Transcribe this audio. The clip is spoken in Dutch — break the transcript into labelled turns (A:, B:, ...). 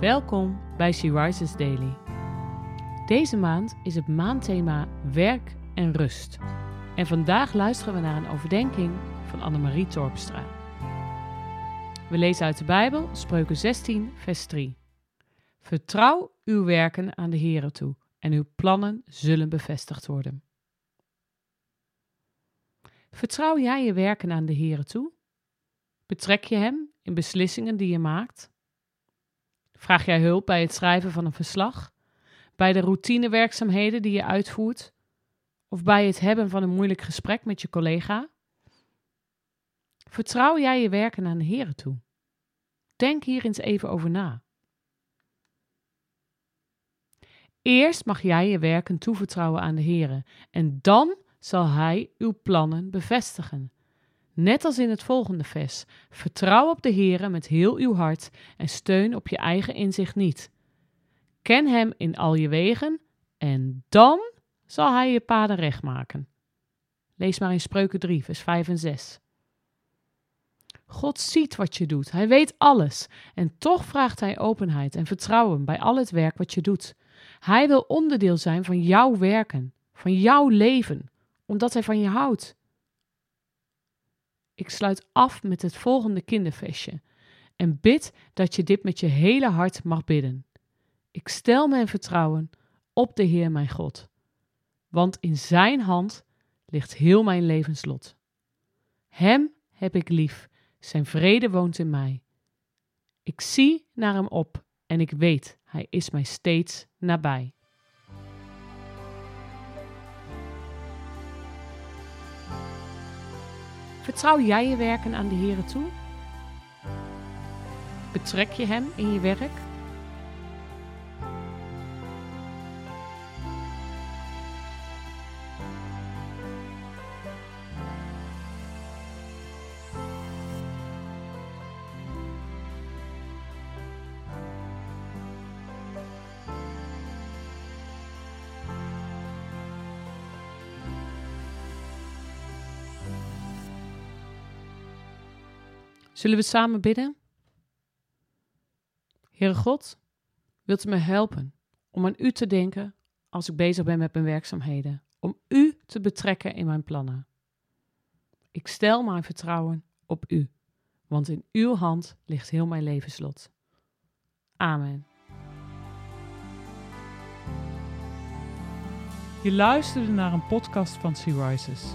A: Welkom bij She Rises Daily. Deze maand is het maandthema werk en rust. En vandaag luisteren we naar een overdenking van Annemarie Torpstra. We lezen uit de Bijbel, Spreuken 16, vers 3. Vertrouw uw werken aan de Here toe en uw plannen zullen bevestigd worden. Vertrouw jij je werken aan de Here toe? Betrek je Hem in beslissingen die je maakt? Vraag jij hulp bij het schrijven van een verslag? Bij de routinewerkzaamheden die je uitvoert? Of bij het hebben van een moeilijk gesprek met je collega? Vertrouw jij je werken aan de Here toe? Denk hier eens even over na. Eerst mag jij je werken toevertrouwen aan de Here en dan zal Hij uw plannen bevestigen. Net als in het volgende vers: vertrouw op de Heere met heel uw hart en steun op je eigen inzicht niet. Ken Hem in al je wegen en dan zal Hij je paden recht maken. Lees maar in Spreuken 3, vers 5 en 6. God ziet wat je doet. Hij weet alles. En toch vraagt Hij openheid en vertrouwen bij al het werk wat je doet. Hij wil onderdeel zijn van jouw werken, van jouw leven, omdat Hij van je houdt. Ik sluit af met het volgende kinderfestje en bid dat je dit met je hele hart mag bidden. Ik stel mijn vertrouwen op de Heer mijn God, want in Zijn hand ligt heel mijn levenslot. Hem heb ik lief, Zijn vrede woont in mij. Ik zie naar Hem op en ik weet, Hij is mij steeds nabij. Vertrouw jij je werken aan de Here toe? Betrek je Hem in je werk? Zullen we samen bidden? Heere God, wilt u me helpen om aan u te denken als ik bezig ben met mijn werkzaamheden, om u te betrekken in mijn plannen. Ik stel mijn vertrouwen op u, want in uw hand ligt heel mijn levenslot. Amen.
B: Je luisterde naar een podcast van Sea Rises.